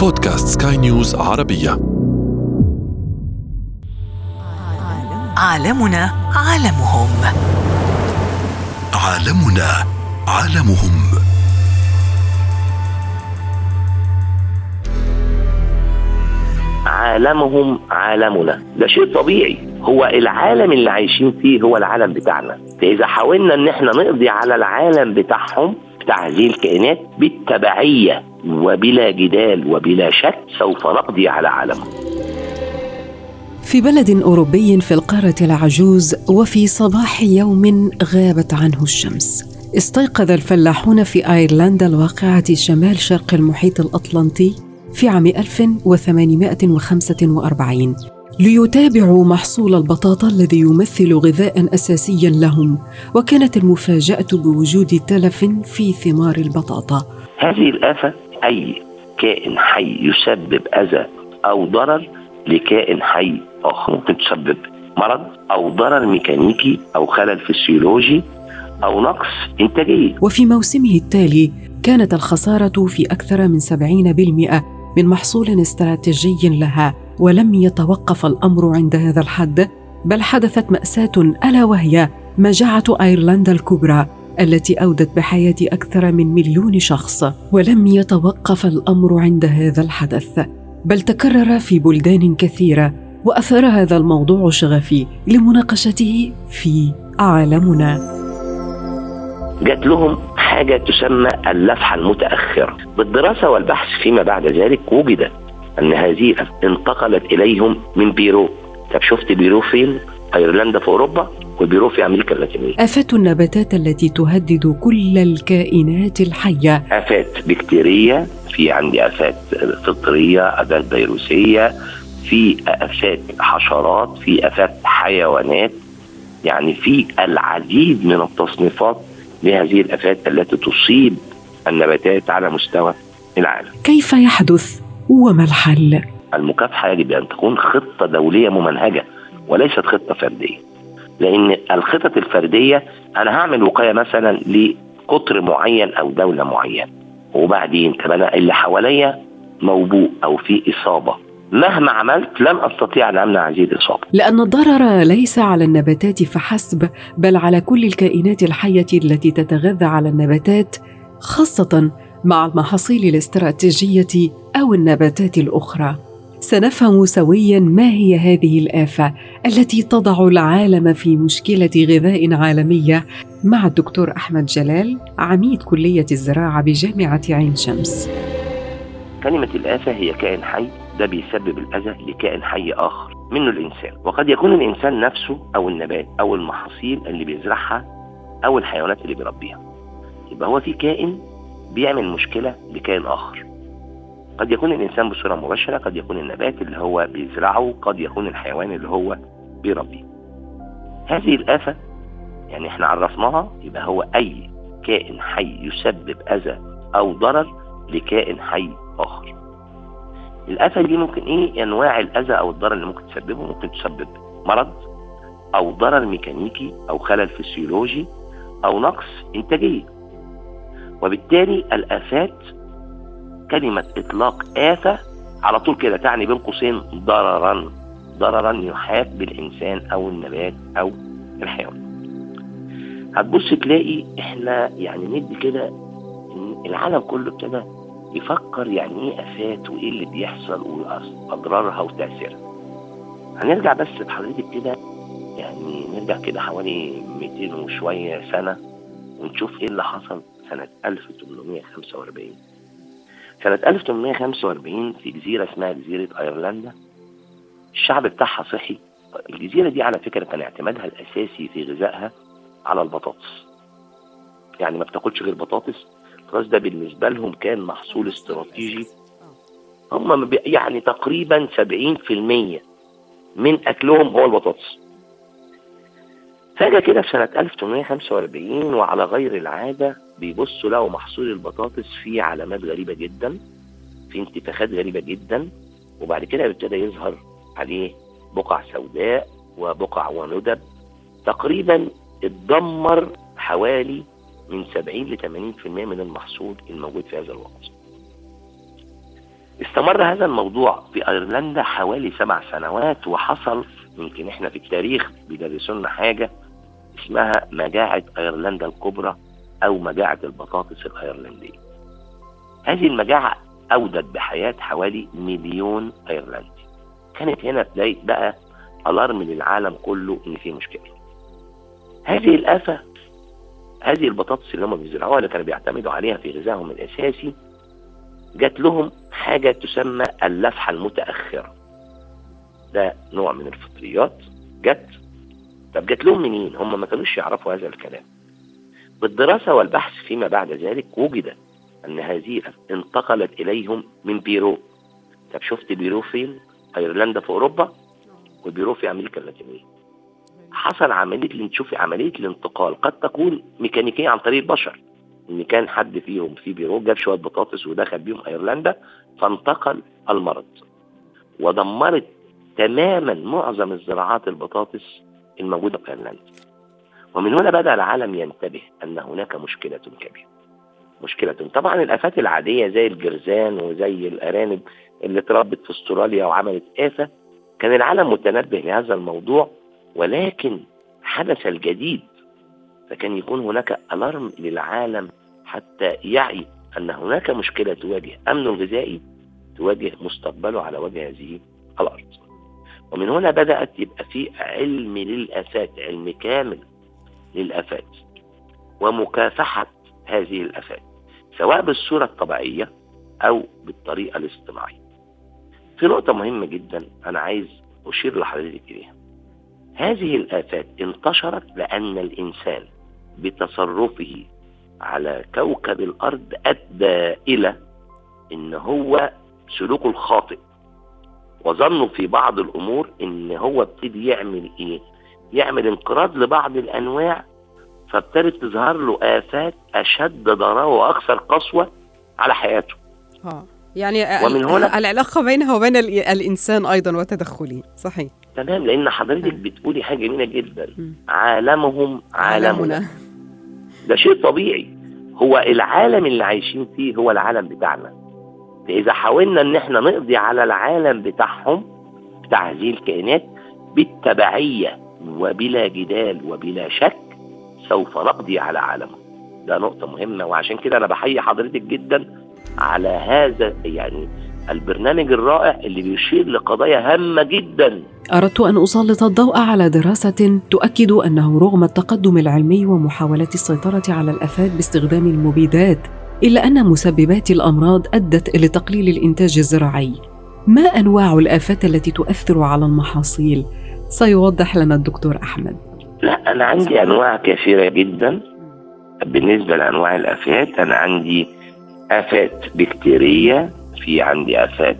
بودكاست سكاي نيوز عربية. عالمنا عالمهم. عالمنا عالمهم. عالمهم عالمنا. ده شيء طبيعي. هو العالم اللي عايشين فيه هو العالم بتاعنا. فإذا حاولنا إن إحنا نقضي على العالم بتاعهم بتاع هذه الكائنات بالتبعية وبلا جدال وبلا شك سوف نقضي على عالمهم في بلد أوروبي في القارة العجوز وفي صباح يوم غابت عنه الشمس. استيقظ الفلاحون في أيرلندا الواقعة شمال شرق المحيط الأطلنطي في عام 1845 ليتابعوا محصول البطاطا الذي يمثل غذاء اساسيا لهم وكانت المفاجأة بوجود تلف في ثمار البطاطا. هذه الآفة أي كائن حي يسبب أذى أو ضرر لكائن حي آخر ممكن تسبب مرض أو ضرر ميكانيكي أو خلل فسيولوجي أو نقص إنتاجية. وفي موسمه التالي كانت الخسارة في أكثر من 70% من محصول استراتيجي لها ولم يتوقف الأمر عند هذا الحد بل حدثت مأساة ألا وهي مجاعة أيرلندا الكبرى التي أودت بحياة أكثر من مليون شخص ولم يتوقف الأمر عند هذا الحدث. بل تكرر في بلدان كثيرة وأثار هذا الموضوع شغفي لمناقشته في عالمنا. جات لهم حاجة تسمى اللفحة المتأخرة. بالدراسة والبحث فيما بعد ذلك وجد أن هذه انتقلت إليهم من بيرو. طب شفت بيرو فين؟ أيرلندا في أوروبا وبيرو في أمريكا اللاتينية. آفات النباتات التي تهدد كل الكائنات الحية. آفات بكتيرية في عندي آفات فطرية آفات فيروسية في آفات حشرات في آفات حيوانات. يعني في العديد من التصنيفات لهذه الآفات التي تصيب النباتات على مستوى العالم. كيف يحدث وما الحل؟ المكافحة يجب أن تكون خطة دولية ممنهجة وليست خطة فردية. لأن الخطط الفردية أنا هعمل وقاية مثلا لقطر معين أو دولة معينة. وبعدين طب أنا اللي حواليا موبوء أو في إصابة. مهما عملت لن أستطيع أن أمنع هذه الإصابة لأن الضرر ليس على النباتات فحسب بل على كل الكائنات الحية التي تتغذى على النباتات خاصة مع المحاصيل الاستراتيجية أو النباتات الأخرى. سنفهم سويا ما هي هذه الآفة التي تضع العالم في مشكلة غذاء عالمية مع الدكتور أحمد جلال عميد كلية الزراعة بجامعة عين شمس. كلمة الآفة هي كائن حي ده بيسبب الأذى لكائن حي آخر منه الإنسان. وقد يكون الإنسان نفسه أو النبات أو المحاصيل اللي بيزرعها أو الحيوانات اللي بيربيها. يبقى هو في كائن بيعمل مشكلة لكائن آخر. قد يكون الإنسان بصورة مباشرة قد يكون النبات اللي هو بيزرعه قد يكون الحيوان اللي هو بيربيه. هذه الآفة يعني إحنا عرفناها يبقى هو أي كائن حي يسبب أذى أو ضرر لكائن حي آخر. الآفة دي ممكن إيه؟ أنواع الأذى أو الضرر اللي ممكن تسببه ممكن تسبب مرض أو ضرر ميكانيكي أو خلل فسيولوجي أو نقص إنتاجية. وبالتالي الآفات كلمة إطلاق آفة على طول كده تعني بين قوسين ضررا. ضررا يحاط بالإنسان أو النبات أو الحيوان. هتبص تلاقي إحنا يعني ندي كده العالم كله ابتدى يفكر يعني إيه أفات وإيه اللي بيحصل وأضرارها وتأثيرها. هنرجع بس بحضرتك كده يعني نرجع كده حوالي 200 وشوية سنة ونشوف إيه اللي حصل سنة 1845 سنة 1845 في جزيرة اسمها جزيرة أيرلندا الشعب بتاعها صحي. الجزيرة دي على فكرة كان اعتمادها الأساسي في غذائها على البطاطس. يعني ما بتاكلش غير بطاطس الراس ده بالنسبة لهم كان محصول استراتيجي. هم يعني تقريبا 70% من أكلهم هو البطاطس. فجأة كده في سنة 1845 وعلى غير العادة بيبصوا لقوا محصول البطاطس فيه علامات غريبة جدا في انتفاخات غريبة جدا وبعد كده ابتدى يظهر عليه بقع سوداء وبقع وندب. تقريبا اتدمر حوالي من 70 ل 80% من المحصول الموجود في هذا الوقت. استمر هذا الموضوع في أيرلندا حوالي سبع سنوات وحصل يمكن إحنا في التاريخ بيدرسوا لنا حاجة اسمها مجاعة أيرلندا الكبرى أو مجاعة البطاطس الأيرلندية. هذه المجاعة أودت بحياة حوالي مليون أيرلندي. كانت هنا بقى ألارم للعالم كله إن في مشكلة. هذه الآفة هذه البطاطس اللي هم بيزرعوها اللي كانوا بيعتمدوا عليها في غذائهم الأساسي جات لهم حاجة تسمى اللفحة المتأخرة. ده نوع من الفطريات جت طب جات لهم منين؟ هم ما كانوش يعرفوا هذا الكلام. بالدراسة والبحث فيما بعد ذلك وجد أن هذه انتقلت إليهم من بيرو. طب شفت بيرو فين؟ أيرلندا في أوروبا وبيرو في أمريكا اللاتينية. حصل عملية تشوفي عملية الانتقال قد تكون ميكانيكية عن طريق البشر. إن كان حد فيهم في بيرو جاب شوية بطاطس ودخل بيهم أيرلندا فانتقل المرض ودمرت تماما معظم الزراعات البطاطس الموجودة في أيرلندا. ومن هنا بدأ العالم ينتبه أن هناك مشكلة كبيرة. مشكلة طبعا الآفات العادية زي الجرذان وزي الأرانب اللي اتربت في أستراليا وعملت آفة كان العالم متنبه لهذا الموضوع ولكن حدث الجديد فكان يكون هناك ألارم للعالم حتى يعي أن هناك مشكلة تواجه امنه الغذائي تواجه مستقبله على وجه هذه الأرض. ومن هنا بدأت يبقى في علم للأفات، علم كامل للأفات ومكافحة هذه الأفات سواء بالصورة الطبيعية أو بالطريقة الاصطناعية. في نقطة مهمة جدا أنا عايز أشير لحضرتك إليها. هذه الآفات انتشرت لأن الإنسان بتصرفه على كوكب الأرض أدى إلى إن هو سلوكه الخاطئ. وظنوا في بعض الأمور إن هو ابتدي يعمل إيه؟ يعمل انقراض لبعض الأنواع فابتدت تظهر له آفات أشد ضرر وأكثر قسوة على حياته. ها. يعني ومن هنا العلاقة بينها وبين الإنسان أيضا وتدخله صحيح. تمام لأن حضرتك بتقولي حاجة جميلة جدا. عالمهم عالمنا. ده شيء طبيعي. هو العالم اللي عايشين فيه هو العالم بتاعنا. فإذا حاولنا إن إحنا نقضي على العالم بتاعهم بتاع هذه الكائنات بالتبعية وبلا جدال وبلا شك سوف نقضي على عالمهم ده نقطة مهمة وعشان كده أنا بحيي حضرتك جدا على هذا يعني البرنامج الرائع اللي بيشير لقضايا هامة جدا. أردت أن أسلط الضوء على دراسة تؤكد أنه رغم التقدم العلمي ومحاولات السيطرة على الآفات باستخدام المبيدات إلا أن مسببات الأمراض أدت إلى تقليل الإنتاج الزراعي. ما أنواع الآفات التي تؤثر على المحاصيل؟ سيوضح لنا الدكتور أحمد. لا أنا عندي أنواع كثيرة جدا. بالنسبة لأنواع الآفات أنا عندي آفات بكتيرية في عندي آفات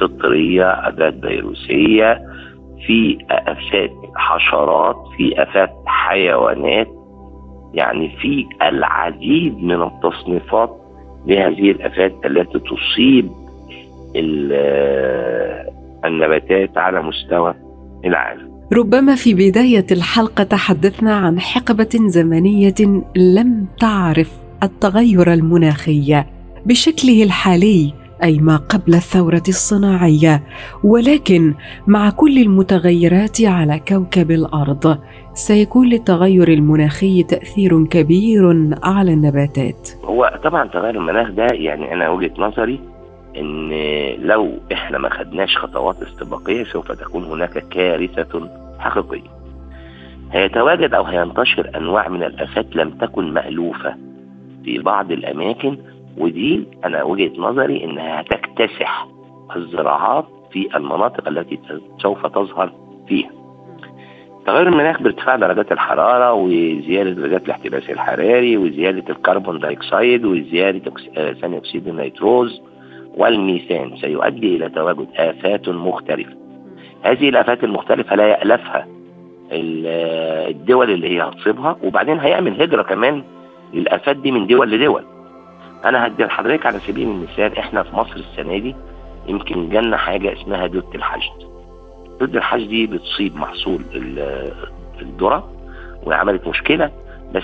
فطرية آفات فيروسية في آفات حشرات في آفات حيوانات. يعني في العديد من التصنيفات لهذه الآفات التي تصيب النباتات على مستوى العالم. ربما في بداية الحلقة تحدثنا عن حقبة زمنية لم تعرف التغير المناخي بشكله الحالي. أي ما قبل الثورة الصناعية ولكن مع كل المتغيرات على كوكب الأرض سيكون للتغير المناخي تأثير كبير على النباتات. هو طبعا تغير المناخ ده يعني أنا وجهة نظري إن لو إحنا ما خدناش خطوات استباقية سوف تكون هناك كارثة حقيقية. هيتواجد أو هينتشر أنواع من الآفات لم تكن مألوفة في بعض الأماكن ودي أنا وجهة نظري إنها هتكتسح الزراعات في المناطق التي سوف تظهر فيها. تغير المناخ بارتفاع درجات الحرارة وزيادة درجات الاحتباس الحراري وزيادة ال carbon dioxide وزيادة آه، ثاني أكسيد النيتروز والميثان سيؤدي إلى تواجد آفات مختلفة. هذه الآفات المختلفة لا يألفها آه، الدول اللي هي هتصيبها وبعدين هيعمل هجرة كمان للآفات دي من دول لدول. أنا هدي لحضرتك على سبيل المثال إحنا في مصر السنة دي يمكن جالنا حاجة اسمها دوت الحشد. دوت الحشد دي بتصيب محصول الذرة وعملت مشكلة بس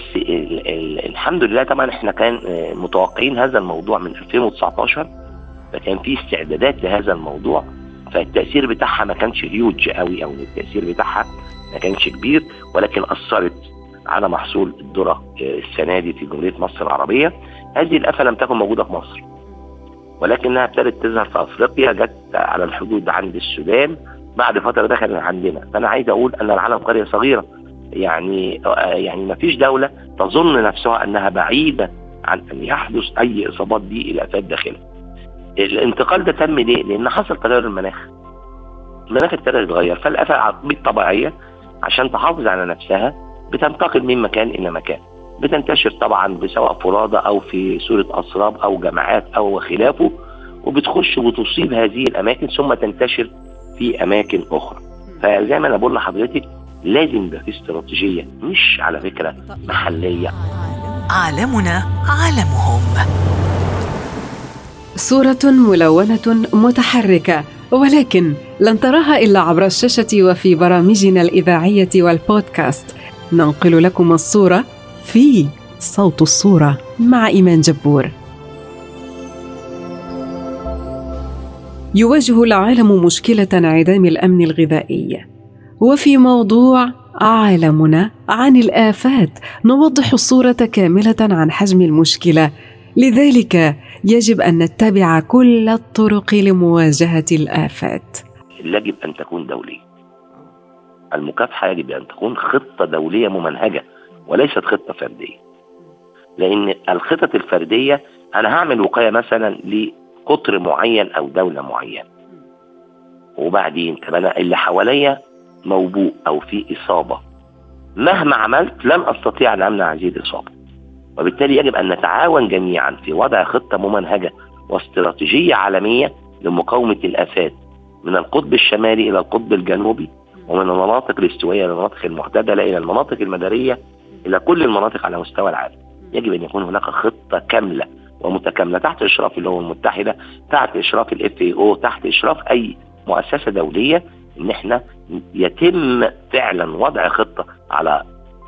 الحمد لله طبعا إحنا كان متوقعين هذا الموضوع من 2019 فكان في استعدادات لهذا الموضوع فالتأثير بتاعها ما كانش هيوج قوي أو التأثير بتاعها ما كانش كبير ولكن أثرت على محصول الذرة السنة دي في جمهورية مصر العربية. هذه الآفة لم تكن موجودة في مصر. ولكنها ابتدت تظهر في أفريقيا جت على الحدود عند السودان بعد فترة دخلت عندنا. فأنا عايز أقول أن العالم قرية صغيرة. يعني يعني ما فيش دولة تظن نفسها أنها بعيدة عن أن يحدث أي إصابات دي الافات داخلها. الانتقال ده تم ليه؟ لأن حصل تغير المناخ. المناخ ابتدى يتغير فالآفة بالطبيعيه عشان تحافظ على نفسها بتنتقل من مكان إلى مكان. بتنتشر طبعا سواء فرادى أو في صورة أسراب أو جماعات أو خلافه وبتخش وتصيب هذه الأماكن ثم تنتشر في أماكن أخرى. فزي ما أنا بقول لحضرتك لازم يبقى في استراتيجية مش على فكرة محلية. عالمنا عالمهم. صورة ملونة متحركة ولكن لن تراها إلا عبر الشاشة وفي برامجنا الإذاعية والبودكاست. ننقل لكم الصورة في صوت الصورة مع إيمان جبور. يواجه العالم مشكلة انعدام الأمن الغذائي. وفي موضوع عالمنا عن الآفات نوضح الصورة كاملة عن حجم المشكلة. لذلك يجب أن نتبع كل الطرق لمواجهة الآفات. يجب أن تكون دوليه المكافحة يجب أن تكون خطة دولية ممنهجة. وليست خطة فردية. لأن الخطط الفردية أنا هعمل وقاية مثلا لقطر معين أو دولة معينة. وبعدين طب أنا اللي حواليا موبوء أو في إصابة. مهما عملت لن أستطيع أن أمنع هذه الإصابة. وبالتالي يجب أن نتعاون جميعا في وضع خطة ممنهجة واستراتيجية عالمية لمقاومة الافات من القطب الشمالي إلى القطب الجنوبي ومن المناطق الاستوائية إلى المناطق المعتدلة إلى المناطق المدارية إلى كل المناطق على مستوى العالم. يجب أن يكون هناك خطة كاملة ومتكاملة تحت إشراف الأمم المتحدة، تحت إشراف الاف اي أو، تحت إشراف أي مؤسسة دولية إن إحنا يتم فعلا وضع خطة على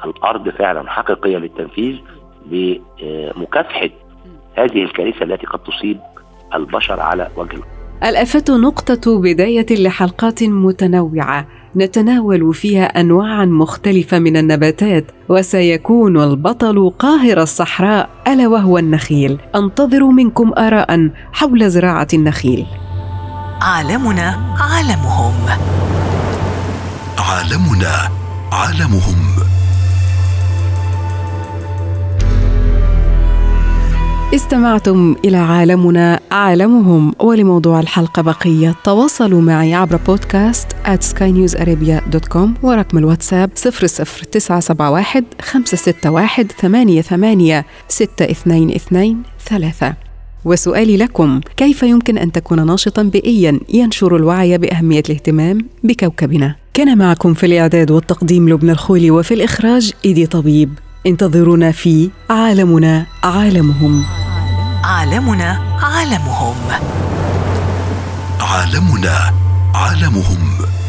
الأرض فعلا حقيقية للتنفيذ لمكافحة هذه الكارثة التي قد تصيب البشر على وجه الأرض. الآفات نقطة بداية لحلقات متنوعة نتناول فيها أنواعا مختلفة من النباتات وسيكون البطل قاهر الصحراء ألا وهو النخيل. أنتظر منكم آراء حول زراعة النخيل. عالمنا عالمهم. عالمنا عالمهم. استمعتم إلى عالمنا عالمهم ولموضوع الحلقة بقية. تواصلوا معي عبر بودكاست at skynewsarabia.com ورقم الواتساب 00971 561 88 622 3 وسؤالي لكم كيف يمكن أن تكون ناشطا بيئيا ينشر الوعي بأهمية الاهتمام بكوكبنا؟ كان معكم في الإعداد والتقديم لبنى الخولي وفي الإخراج إيدي طبيب. انتظرونا في عالمنا عالمهم. عالمنا عالمهم. عالمنا عالمهم.